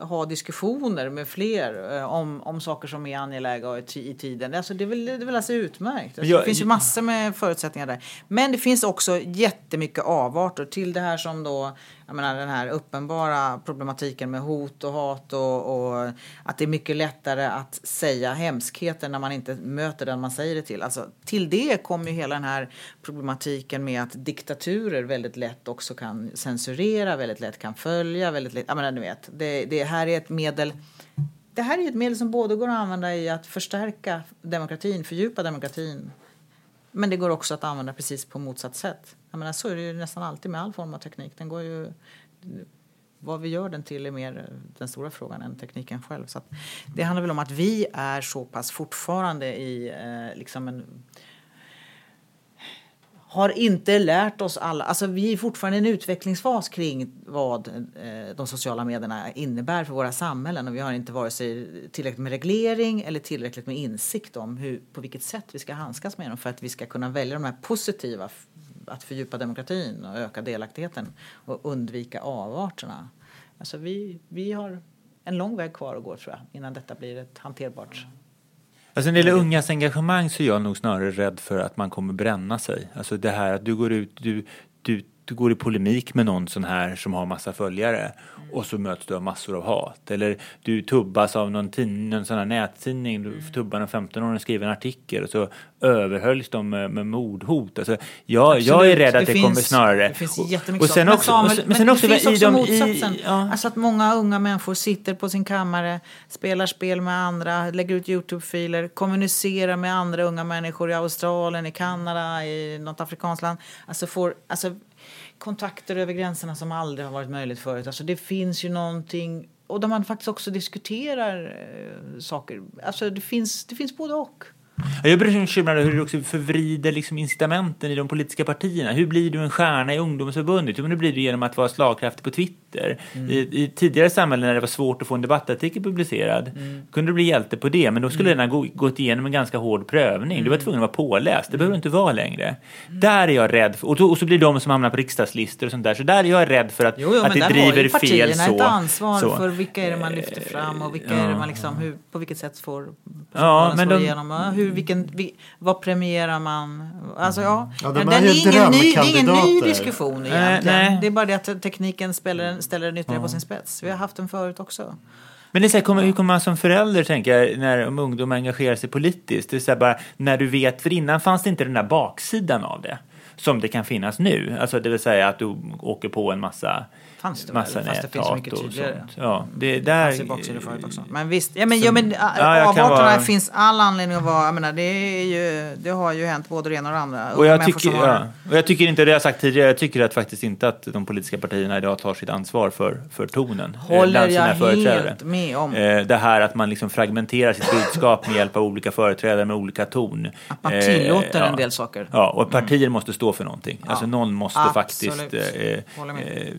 eh, ha diskussioner med fler eh, om, om saker som är angelägna i, ti- i tiden. Alltså, det är väl, det är väl alltså utmärkt. Alltså, Jag- det finns ju massor med förutsättningar där. Men det finns också jättemycket avarter till det här som då, jag menar den här uppenbara problematiken med hot och hat och, och att det är mycket lättare att säga hemskheter när man inte möter den man säger det till. Alltså, till det kommer ju hela den här problematiken med att diktaturer väldigt lätt också kan censurera, väldigt lätt kan följa, väldigt lätt, jag menar ni vet, det, det här är ett medel det här är ett medel som både går att använda i att förstärka demokratin, fördjupa demokratin. Men det går också att använda precis på motsatt sätt. Jag menar, så är det ju nästan alltid med all form av teknik. Den går ju, vad vi gör den till är mer den stora frågan än tekniken själv. Så att det handlar väl om att vi är så pass fortfarande i eh, liksom en har inte lärt oss alla, alltså vi är fortfarande i en utvecklingsfas kring vad eh, de sociala medierna innebär för våra samhällen och vi har inte vare sig tillräckligt med reglering eller tillräckligt med insikt om hur, på vilket sätt vi ska handskas med dem för att vi ska kunna välja de här positiva, att fördjupa demokratin och öka delaktigheten och undvika avarterna. Alltså vi, vi har en lång väg kvar att gå tror jag innan detta blir ett hanterbart Alltså när det gäller ungas engagemang så är jag nog snarare rädd för att man kommer bränna sig. Alltså det här att du går ut, du, du, du går i polemik med någon sån här som har massa följare och så möts du av massor av hat. Eller du tubbas av någon, tidning, någon sån här nättidning, du tubbar en 15-åring och skriver en artikel och så överhöljs de med, med mordhot. Alltså jag, jag är rädd att det, finns, kommer snarare... Det finns och- jättemycket och sen också, och Samuel, sen- men, sen det också finns i också de- motsatsen. I, ja. Alltså att många unga människor sitter på sin kammare, spelar spel med andra, lägger ut Youtube-filer, kommunicerar med andra unga människor i Australien, i Kanada, i något afrikanskt land. Alltså får alltså, kontakter över gränserna som aldrig har varit möjligt förut. Alltså det finns ju någonting och där man faktiskt också diskuterar eh, saker. Alltså det finns, det finns både och. Ja, Jag blir bekymrad hur du också förvrider liksom incitamenten i de politiska partierna. Hur blir du en stjärna i ungdomsförbundet? Jo, men det blir du genom att vara slagkraftig på Twitter. Mm. I, I tidigare samhällen när det var svårt att få en debattartikel publicerad Mm. kunde du bli hjälte på det, men då skulle den ha gå, gått igenom en ganska hård prövning. Du var Mm. tvungen att vara påläst. Det behöver du inte vara längre. Där är jag rädd för, och, och så blir de som hamnar på riksdagslistor och sånt där. Så där är jag rädd för att, Jo, jo att det har driver fel partierna så. ett ansvar så. för vilka är det man lyfter fram och vilka är det man liksom, hur, på vilket sätt får Ja, men de- igenom. Ja, Hur, vilken, vi, vad premierar man? Alltså ja, Ja, de den är är ingen ny, det är ingen ny diskussion Nej, egentligen. nej. Det är bara det att tekniken spelar, ställer den ytterligare på sin spets. Vi har haft den förut också. Men det är så här, kommer, hur kommer man som förälder tänka när om ungdomar engagerar sig politiskt? Det är så här bara, när du vet, för innan fanns det inte den där baksidan av det. Som det kan finnas nu. Alltså det vill säga att du åker på en massa Fanns det massa väl, fast det finns näthat mycket tydligare. Ja, det Det där... fanns ju baksidor förut också. Men visst, ja, men, ja, men ja, jag kan avarterna vara- finns all anledning att vara, jag menar, det, är ju, det har ju hänt både det ena och det andra. Och jag, tycker, som har- ja, och jag tycker inte, det jag sagt tidigare, jag tycker att faktiskt inte att de politiska partierna idag tar sitt ansvar för, för tonen. eh, Håller jag helt med om. Eh, Det här att man liksom fragmenterar sitt budskap med hjälp av olika företrädare med olika ton. Att man Eh, tillåter ja. en del saker. Ja, och partier måste stå för någonting. Alltså någon måste Absolut. faktiskt... Eh, eh,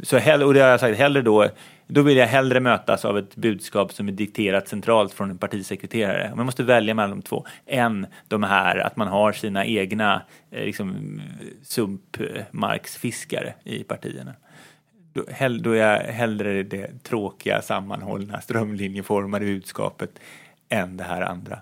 så hellre, och det har jag sagt, hellre då, då vill jag hellre mötas av ett budskap som är dikterat centralt från en partisekreterare. Man måste välja mellan de två. Än de här att man har sina egna eh, liksom, sumpmarksfiskare i partierna. Då, hell, då är jag hellre det tråkiga, sammanhållna, strömlinjeformade budskapet än det här andra.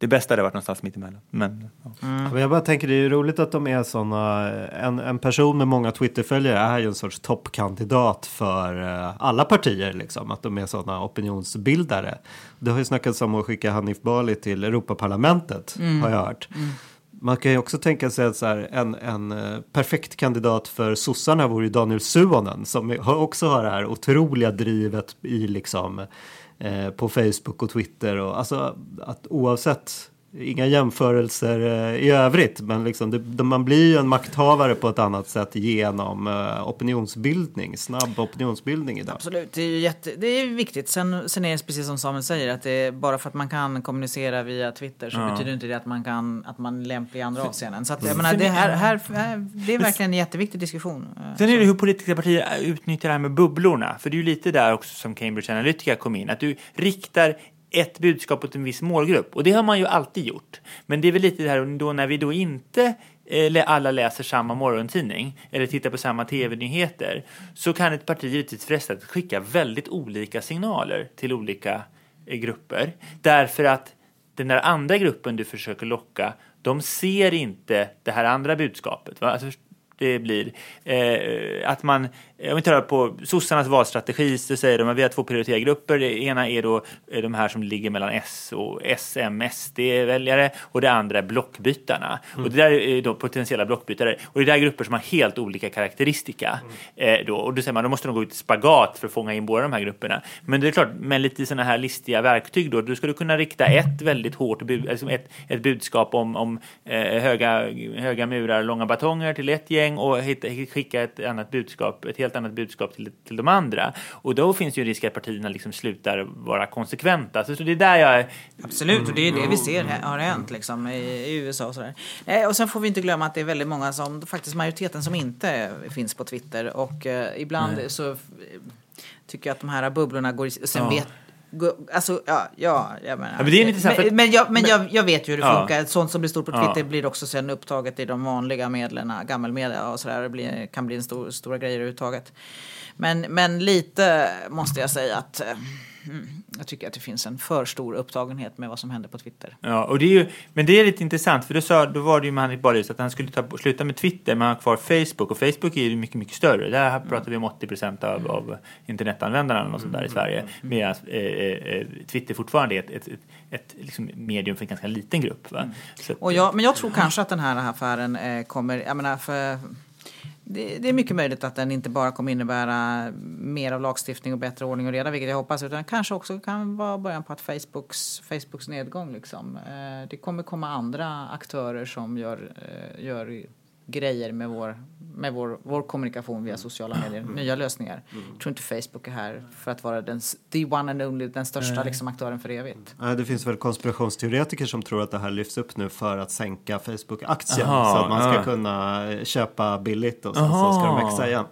Det bästa hade varit någonstans mittemellan. Men, ja. Men jag bara tänker det är ju roligt att de är sådana, en, en person med många Twitterföljare är ju en sorts toppkandidat för eh, alla partier liksom, att de är sådana opinionsbildare. Det har ju snackats om att skicka Hanif Bali till Europaparlamentet, har jag hört. Man kan ju också tänka sig att så här, en, en eh, perfekt kandidat för sossarna vore ju Daniel Suonen som har- också har det här otroliga drivet i liksom eh, Eh, på Facebook och Twitter och alltså att oavsett Inga jämförelser eh, i övrigt, men liksom det, man blir ju en makthavare på ett annat sätt genom eh, opinionsbildning, snabb opinionsbildning idag. Absolut, det är, ju jätte, det är viktigt. Sen, sen är det precis som Samuel säger, att det är bara för att man kan kommunicera via Twitter så Ja. betyder inte det att man, kan, att man är lämplig i andra avseenden. Så att, Mm. jag menar, det, här, här, här, det är verkligen en jätteviktig diskussion. Eh, Sen är det hur politiska partier utnyttjar det här med bubblorna. För det är ju lite där också som Cambridge Analytica kom in. Att du riktar ett budskap åt en viss målgrupp. Och det har man ju alltid gjort. Men det är väl lite det här då när vi då inte eh, eller alla läser samma morgontidning eller tittar på samma tv-nyheter så kan ett parti givetvis frestas att skicka väldigt olika signaler till olika eh, grupper. Därför att den där andra gruppen du försöker locka, de ser inte det här andra budskapet. Va? Alltså, det blir eh, att man om vi tar på sossarnas valstrategi så säger de att vi har två prioritergrupper. Det ena är då eh, de här som ligger mellan S och SM, SD-väljare och det andra är blockbytarna. Mm. Och det där är då potentiella blockbytare. Och det där är grupper som har helt olika karaktäristika. Mm. Eh, då. Och då säger man, då måste de gå ut i spagat för att fånga in båda de här grupperna. Men det är klart, med lite sådana här listiga verktyg då, du skulle kunna rikta ett väldigt hårt alltså ett, ett budskap om, om eh, höga, höga murar, långa batonger till ett gäng och hitta, skicka ett annat budskap, ett helt annat budskap till, till de andra. Och då finns ju risk att partierna liksom slutar vara konsekventa. Så det är där jag... Absolut, och det är det vi ser här- har hänt liksom, i, i USA och sådär. Eh, och sen får vi inte glömma att det är väldigt många som, faktiskt majoriteten som inte finns på Twitter. Och eh, ibland så eh, tycker jag att de här bubblorna går sen Ja. vet Alltså, ja, ja, jag menar. Ja, men det är lite så här för men, men, jag, men jag, jag vet ju hur det Ja. funkar. Sånt som blir stort på Ja. Twitter blir också sen upptaget i de vanliga medlen, gammelmedia och sådär. Det blir, kan bli en stor, stora grejer överhuvudtaget. Men, men lite måste jag säga att eh, jag tycker att det finns en för stor upptagenhet med vad som händer på Twitter. Ja, och det är ju, men det är lite intressant för då, sa, då var det ju med Hanif Balius att han skulle ta, sluta med Twitter men ha kvar Facebook och Facebook är ju mycket, mycket större. Där pratar vi om 80 procent av, av internetanvändarna eller något sånt där i Sverige. Medan eh, eh, Twitter fortfarande är ett, ett, ett, ett liksom medium för en ganska liten grupp. Va? Så att- Och jag, men jag tror kanske att den här affären eh, kommer, jag menar för det, det är mycket möjligt att den inte bara kommer innebära mer av lagstiftning och bättre ordning och reda, vilket jag hoppas, utan kanske också kan vara början på att Facebooks, Facebooks nedgång. Liksom. Eh, det kommer komma andra aktörer som gör, eh, gör grejer med vår, med vår, vår kommunikation via sociala medier, nya lösningar. Jag tror inte Facebook är här för att vara den, the one and only, den största liksom, aktören för evigt. Nej, Det finns väl konspirationsteoretiker som tror att det här lyfts upp nu för att sänka Facebook-aktien så att man ska ja. kunna köpa billigt och sen så ska de växa igen.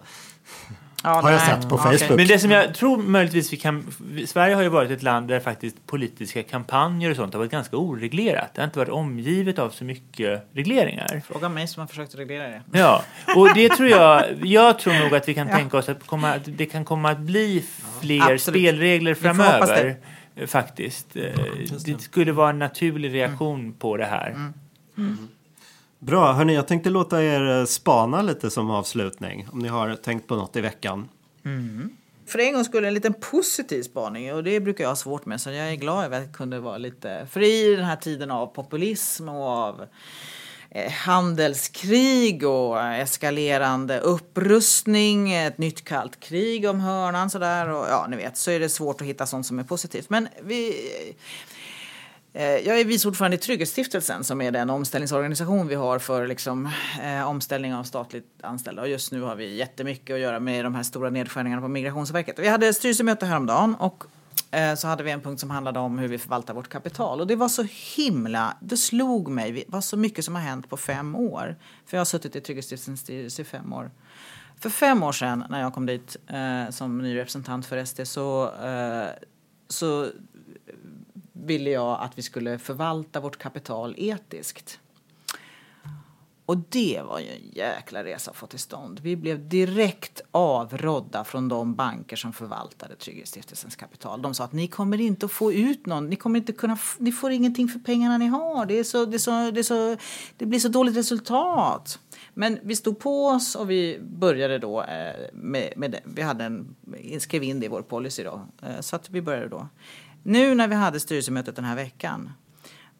Ja, Har jag nej, sett på. Facebook. Men det som jag tror möjligtvis vi kan... Sverige har ju varit ett land där faktiskt politiska kampanjer och sånt har varit ganska oreglerat. Det har inte varit omgivet av så mycket regleringar. Fråga mig som har försökt reglera det. Ja, och det tror jag... [laughs] Jag tror nog att vi kan tänka oss att, komma, att det kan komma att bli fler Absolut. spelregler framöver. eh, Faktiskt. Eh, Det skulle vara en naturlig reaktion på det här. Bra, hörni, jag tänkte låta er eh, spana lite som avslutning. Om ni har tänkt på något i veckan. Mm. För en gång skulle en liten positiv spaning och det brukar jag ha svårt med så jag är glad över att jag kunde vara lite fri i den här tiden av populism och av eh, handelskrig och eskalerande upprustning, ett nytt kallt krig om hörnan sådär och ja ni vet så är det svårt att hitta sånt som är positivt. Men vi Eh, jag är vice ordförande i Trygghetsstiftelsen som är den omställningsorganisation vi har för liksom, eh, omställning av statligt anställda. Och just nu har vi jättemycket att göra med de här stora nedskärningarna på Migrationsverket. Vi hade styrelsemöte häromdagen och eh, så hade vi en punkt som handlade om hur vi förvaltar vårt kapital. Och det var så himla, det slog mig, det var så mycket som har hänt på fem år. För jag har suttit i Trygghetsstiftelsens styrelse i fem år. För fem år sedan när jag kom dit eh, som ny representant för SD så, eh, så ville jag att vi skulle förvalta vårt kapital etiskt. Och det var ju en jäkla resa att få till stånd. Vi blev direkt avrådda från de banker som förvaltade Trygghetsstiftelsens kapital. De sa att ni kommer inte att få ut någon, ni kommer inte kunna, ni får ingenting för pengarna ni har. Det, är så, det, är så, det, är så, det blir så dåligt resultat. Men vi stod på oss och vi började då eh, med, med det. Vi hade en, skrev in det i vår policy då. Eh, så att vi började då. Nu när vi hade styrelsemötet den här veckan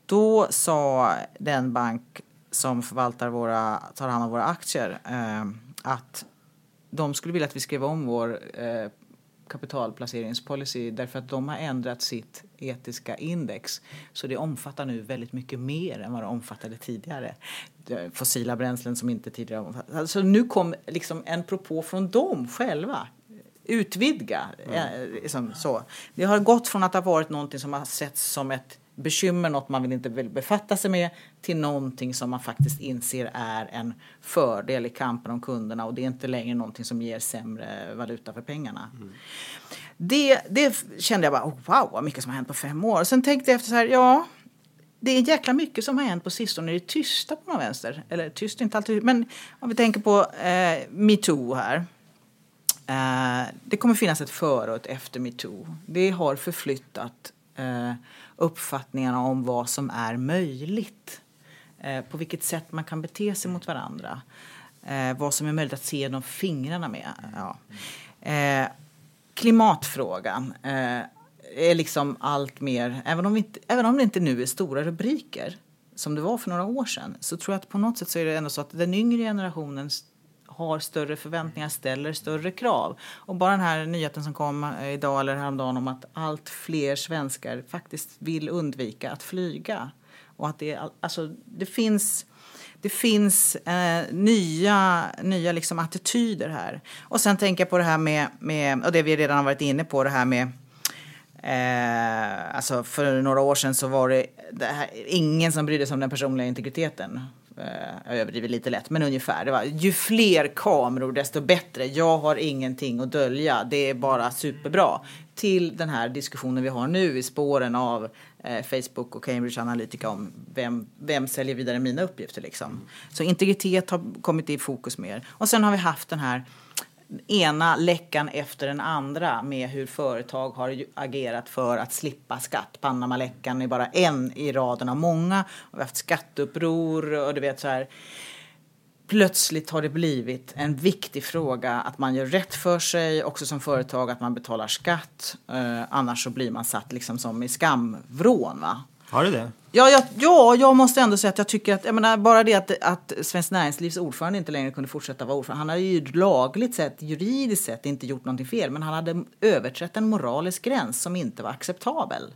då sa den bank som förvaltar våra, tar hand om våra aktier eh, att de skulle vilja att vi skrev om vår eh, kapitalplaceringspolicy därför att de har ändrat sitt etiska index. Så det omfattar nu väldigt mycket mer än vad det omfattade tidigare. Fossila bränslen som inte tidigare omfattade. Alltså nu kom liksom en propå från dem själva utvidga. Eh, liksom så. Det har gått från att ha varit någonting som har setts som ett bekymmer, något man vill inte vill befatta sig med, till någonting som man faktiskt inser är en fördel i kampen om kunderna och det är inte längre någonting som ger sämre valuta för pengarna. Det, det kände jag bara, oh, wow vad mycket som har hänt på fem år. Sen tänkte jag efter så här, ja, det är jäkla mycket som har hänt på sistone. Det är tysta på någon vänster. Eller tyst inte alltid, men om vi tänker på eh, metoo här. Eh, det kommer finnas ett före och ett efter metoo. Det har förflyttat eh, uppfattningarna om vad som är möjligt. Eh, på vilket sätt man kan bete sig mot varandra. Vad som är möjligt att se genom fingrarna med. Ja. Klimatfrågan är liksom allt mer, även om, inte, även om det inte nu är stora rubriker som det var för några år sedan så tror jag att på något sätt så är det ändå så att den yngre generationen har större förväntningar, ställer större krav. Och bara den här nyheten som kom eh, idag eller häromdagen om att allt fler svenskar faktiskt vill undvika att flyga. Och att det, alltså, det finns, det finns eh, nya, nya liksom attityder här. Och sen tänker jag på det här med, med, och det vi redan har varit inne på, det här med Eh, alltså för några år sedan så var det, det här, ingen som brydde sig om den personliga integriteten. Eh, jag överdriver lite lätt, men ungefär. Det var, ju fler kameror desto bättre. Jag har ingenting att dölja. Det är bara superbra. Till den här diskussionen vi har nu i spåren av eh, Facebook och Cambridge Analytica om vem, vem säljer vidare mina uppgifter. Liksom. Så integritet har kommit i fokus mer. Och sen har vi haft den här ena läckan efter den andra med hur företag har agerat för att slippa skatt. Panamaläckan är bara en i raden av många. Vi har haft skatteuppror och du vet så här. Plötsligt har det blivit en viktig fråga att man gör rätt för sig, också som företag, att man betalar skatt. Eh, annars så blir man satt liksom som i skamvrån. Va? Har du det? Ja, jag, ja, jag måste ändå säga att jag tycker att, jag menar, bara det att, att Svenskt Näringslivs ordförande inte längre kunde fortsätta vara ordförande. Han hade ju lagligt sett, juridiskt sett, inte gjort någonting fel, men han hade överträtt en moralisk gräns som inte var acceptabel.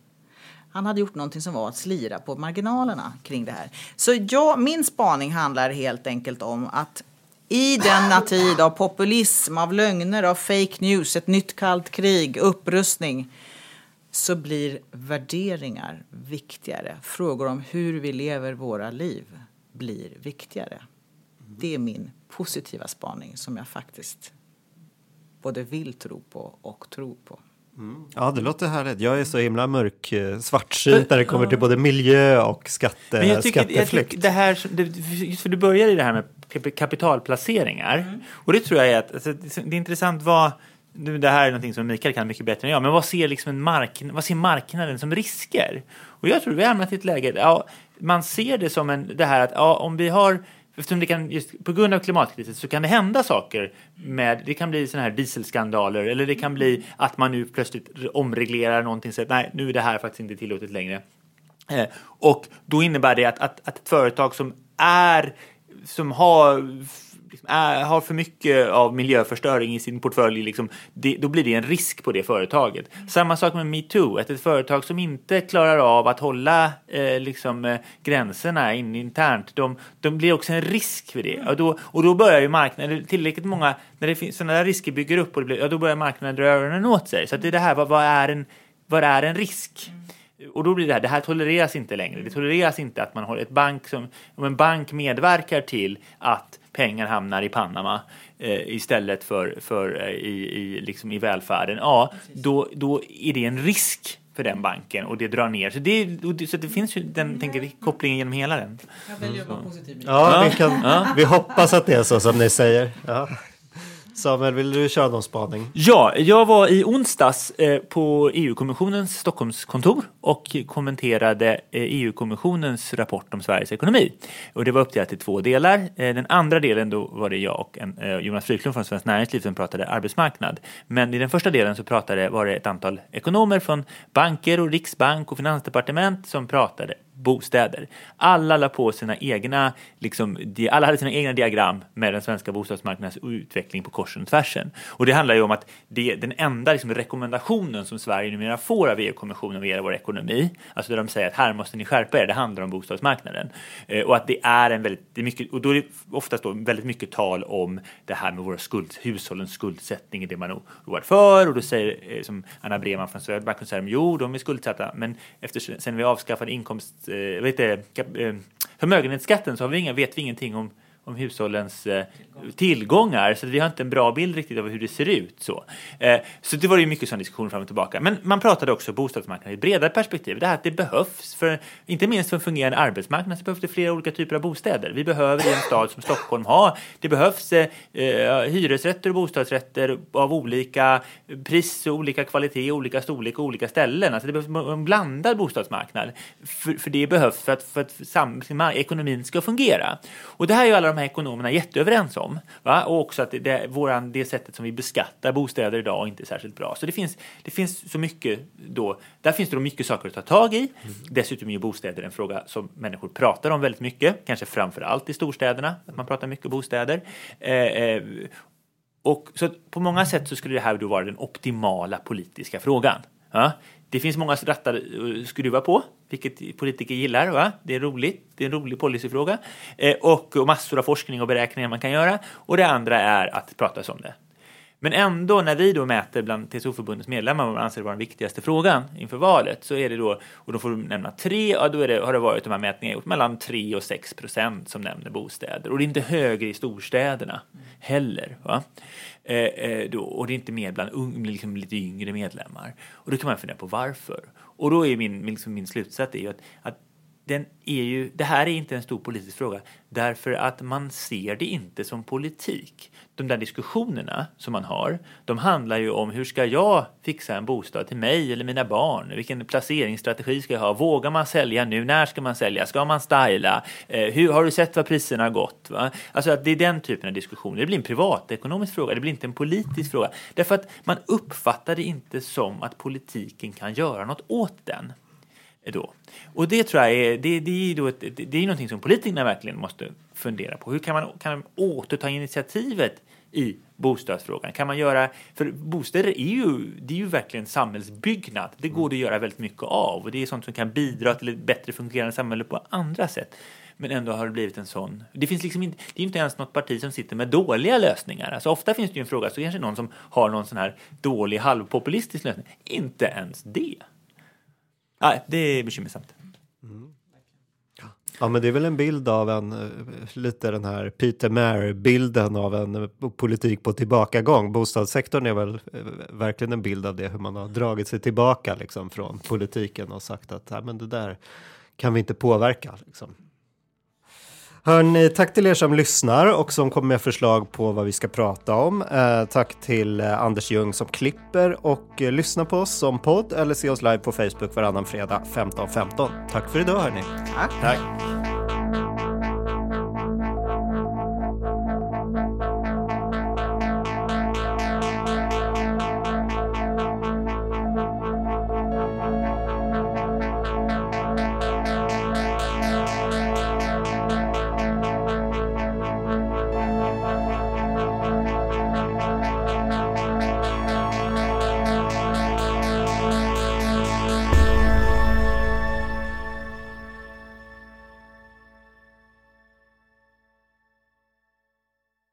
Han hade gjort någonting som var att slira på marginalerna kring det här. Så jag, min spaning handlar helt enkelt om att i denna tid av populism, av lögner, av fake news, ett nytt kallt krig, upprustning så blir värderingar viktigare. Frågor om hur vi lever våra liv blir viktigare. Det är min positiva spaning som jag faktiskt både vill tro på och tror på. Mm. Ja, det låter härligt. Jag är så himla mörk eh, svartsynt när det kommer till både miljö och skatte, Men jag tycker, skatteflykt. Jag tycker det här, för du börjar i det här med kapitalplaceringar. Mm. Och det tror jag är att alltså, det är intressant vad det här är någonting som Mikael kan mycket bättre än jag, men vad ser, liksom en mark, vad ser marknaden som risker? Och jag tror vi har hamnat i ett läge, ja, man ser det som en, det här att ja, om vi har Eftersom det kan, just på grund av klimatkrisen så kan det hända saker med, det kan bli sådana här dieselskandaler eller det kan bli att man nu plötsligt omreglerar någonting så att nej, nu är det här faktiskt inte tillåtet längre. Eh, och då innebär det att, att, att ett företag som är, som har liksom, är, har för mycket av miljöförstöring i sin portfölj, liksom, det, då blir det en risk på det företaget. Samma sak med metoo, att ett företag som inte klarar av att hålla eh, liksom, eh, gränserna in internt, de, de blir också en risk för det. Och då, och då börjar ju marknaden, tillräckligt många, när det finns, sådana där risker bygger upp, och blir, ja, då börjar marknaden dra öronen åt sig. Så det är det här, vad, vad, är en, vad är en risk? och då blir det här, det här tolereras inte längre. Det tolereras inte att man har ett bank som, om en bank medverkar till att pengar hamnar i Panama eh, istället för, för eh, i, i, liksom i välfärden, ja, då, då är det en risk för den banken och det drar ner. Så det, så det finns ju den tänker, kopplingen genom hela den. Jag väljer att vara positiv. Ja, vi, kan, ja. vi hoppas att det är så som ni säger. Ja. Samuel, vill du köra någon spaning? Ja, jag var i onsdags eh, på EU-kommissionens Stockholmskontor och kommenterade eh, e EU-kommissionens rapport om Sveriges ekonomi. Och det var uppdelat i två delar. Eh, den andra delen då var det jag och en, Jonas Fryklund från Svenskt Näringsliv som pratade arbetsmarknad. Men i den första delen så pratade, var det ett antal ekonomer från banker och riksbank och finansdepartement som pratade bostäder. Alla la på sina egna, liksom, alla hade sina egna diagram med den svenska bostadsmarknadens utveckling på korsen och tvärsen. Och det handlar ju om att det, den enda liksom, rekommendationen som Sverige numera får av EU-kommissionen vad gäller vår ekonomi, alltså där de säger att här måste ni skärpa er, det handlar om bostadsmarknaden. Eh, och att det är en väldigt, det är mycket, och då är det oftast då väldigt mycket tal om det här med våra skuld, hushållens skuldsättning, är det man oroar för. Och då säger eh, som Anna Breman från Swedbank, säger jo, de är skuldsatta, men efter sen vi avskaffade inkomst eh, vet det, eh, förmögenhetsskatten så har vi inga, vet vi ingenting om om hushållens eh, tillgångar så vi har inte en bra bild riktigt av hur det ser ut. Så, eh, så det var ju mycket sån diskussion fram och tillbaka. Men man pratade också bostadsmarknaden i ett bredare perspektiv. Det här att det behövs, för, inte minst för en fungerande arbetsmarknad, så behövs det flera olika typer av bostäder. Vi behöver i en stad som Stockholm ha, det behövs eh, eh hyresrätter och bostadsrätter av olika pris och olika kvalitet, olika storlek och olika ställen. Alltså det behövs en blandad bostadsmarknad. För, för det behövs för att, för att sam, ekonomin ska fungera. Och det här är ju alla de här ekonomerna jätteöverens om. Va? Och också att det, det, våran, det sättet som vi beskattar bostäder idag inte är särskilt bra. Så det finns, det finns så mycket då, där finns det då mycket saker att ta tag i. Mm. Dessutom är ju bostäder en fråga som människor pratar om väldigt mycket, kanske framför allt i storstäderna, att man pratar mycket bostäder. Eh, eh, och så på många sätt så skulle det här då vara den optimala politiska frågan. Ja? Det finns många rattar att skruva på, vilket politiker gillar. Va? Det är roligt, det är en rolig policyfråga. Eh, och, och massor av forskning och beräkningar man kan göra. Och det andra är att prata om det. Men ändå när vi då mäter bland TCO-förbundets medlemmar vad man anser vara den viktigaste frågan inför valet så är det då, och då får du nämna tre, ja då är det, har det varit de här mätningarna gjort mellan 3 och 6 procent som nämner bostäder. Och det är inte högre i storstäderna heller. Va? Eh, eh, då, och det är inte mer bland un, liksom lite yngre medlemmar. Och då kan man fundera på varför. Och då är min, liksom min slutsats är ju att, att den är ju, det här är inte en stor politisk fråga därför att man ser det inte som politik. De där diskussionerna som man har, de handlar ju om hur ska jag fixa en bostad till mig eller mina barn? Vilken placeringsstrategi ska jag ha? Vågar man sälja nu? När ska man sälja? Ska man styla? Eh, hur, har du sett vad priserna har gått? Va? Alltså att det är den typen av diskussioner. Det blir en privatekonomisk fråga, det blir inte en politisk fråga. Därför att man uppfattar det inte som att politiken kan göra något åt den. Då. Och det tror jag är, det, det är, då ett, det är någonting som politikerna verkligen måste fundera på. Hur kan man, kan man återta initiativet i bostadsfrågan? Kan man göra, för bostäder är ju, det är ju verkligen samhällsbyggnad. Det går det att göra väldigt mycket av och det är sånt som kan bidra till ett bättre fungerande samhälle på andra sätt. Men ändå har det blivit en sån. Det finns liksom inte, det är inte ens något parti som sitter med dåliga lösningar. Alltså ofta finns det ju en fråga så kanske någon som har någon sån här dålig halvpopulistisk lösning. Inte ens det. Nej, det är bekymmersamt. Mm. Ja, men det är väl en bild av en, eh, lite den här Peter Mare-bilden av en eh, politik på tillbakagång. Bostadssektorn är väl eh, verkligen en bild av det, hur man har dragit sig tillbaka liksom, från politiken och sagt att Nej, men det där kan vi inte påverka. Liksom. Hörni, tack till er som lyssnar och som kommer med förslag på vad vi ska prata om. Eh, tack till eh, Anders Ljung som klipper och eh, lyssnar på oss som podd eller se oss live på Facebook varannan fredag 15.15. .15. Tack för idag hörni. Tack. tack.